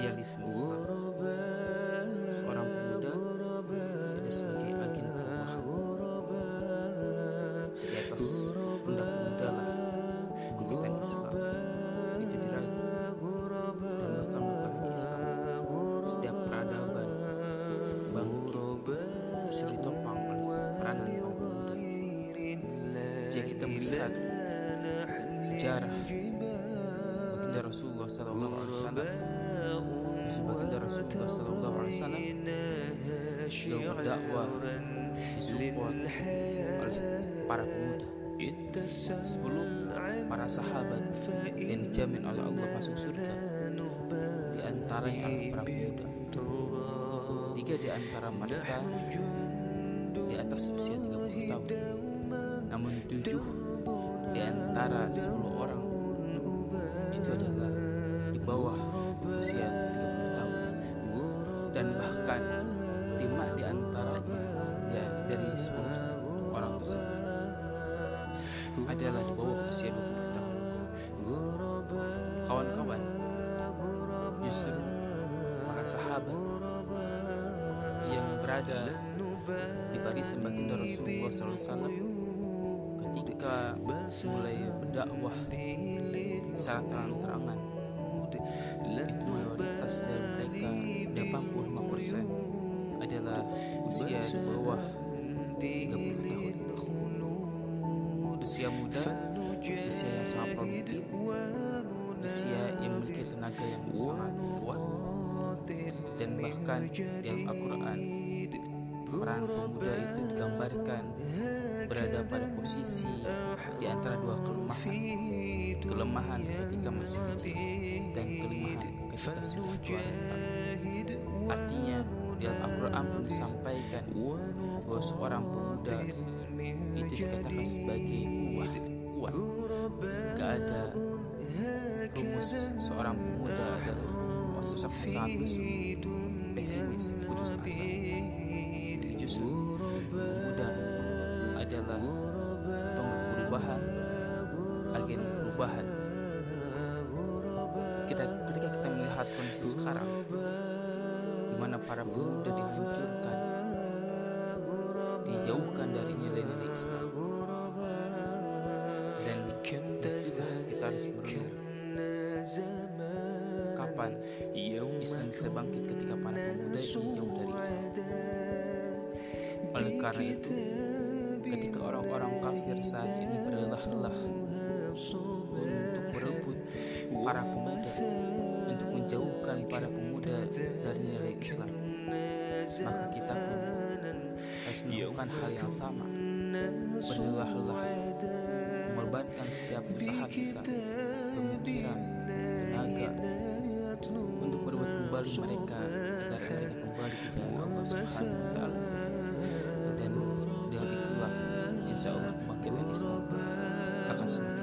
idealisme Islam. Seorang pemuda tidak sebagai agen perubahan. Di atas pundak pemuda lah bangkitan Islam itu diraih dan bahkan bukan Islam. Setiap peradaban bangkit justru ditopang oleh peranan para pemuda. Jika kita melihat sejarah baginda Rasulullah Sallallahu Yusuf baginda Rasulullah Sallallahu Alaihi Wasallam, beliau berdakwah disupport oleh para pemuda. Sebelum para sahabat yang dijamin oleh Allah masuk surga, di antaranya adalah para pemuda. Tiga di antara mereka di atas usia 30 tahun, namun tujuh di antara 10 orang itu adalah bahkan lima di antaranya ya, dari 10 orang tersebut. Adalah di bawah usia 20 tahun. Kawan-kawan justru para sahabat yang berada di barisan baginda Rasulullah SAW ketika mulai berdakwah secara terang-terangan itu mayoritas dari mereka 85% adalah usia di bawah 30 tahun. Usia muda usia yang sangat produktif usia yang memiliki tenaga yang sangat kuat dan bahkan di Al-Quran peran pemuda itu digambarkan berada pada posisi di antara dua kelemahan. Kelemahan masih kecil. Dan kelemahan ketika sudah tua renta artinya di Al-Quran pun disampaikan bahwa seorang pemuda itu dikatakan sebagai kuat kuat. Gak ada rumus. Seorang pemuda adalah sosok yang sangat lesu pesimis putus asa. Tapi justru pemuda adalah tonggak perubahan agen perubahan mana para pemuda dihancurkan dijauhkan dari nilai-nilai Islam. Dan di situlah kita harus merenung kapan Islam bisa bangkit ketika para pemuda ini jauh dari Islam. Oleh karena itu ketika orang-orang kafir saat ini berlelah-lelah untuk para pemuda untuk menjauhkan para pemuda dari nilai Islam. Maka kita pun harus melakukan hal yang sama. Berlelah-lelah mengorbankan setiap usaha kita pemikiran tenaga untuk berbuat kembali mereka agar mereka kembali ke jalan Allah Subhanahu wa taala. Dan dengan itulah insya Allah kebangkitan Islam akan semakin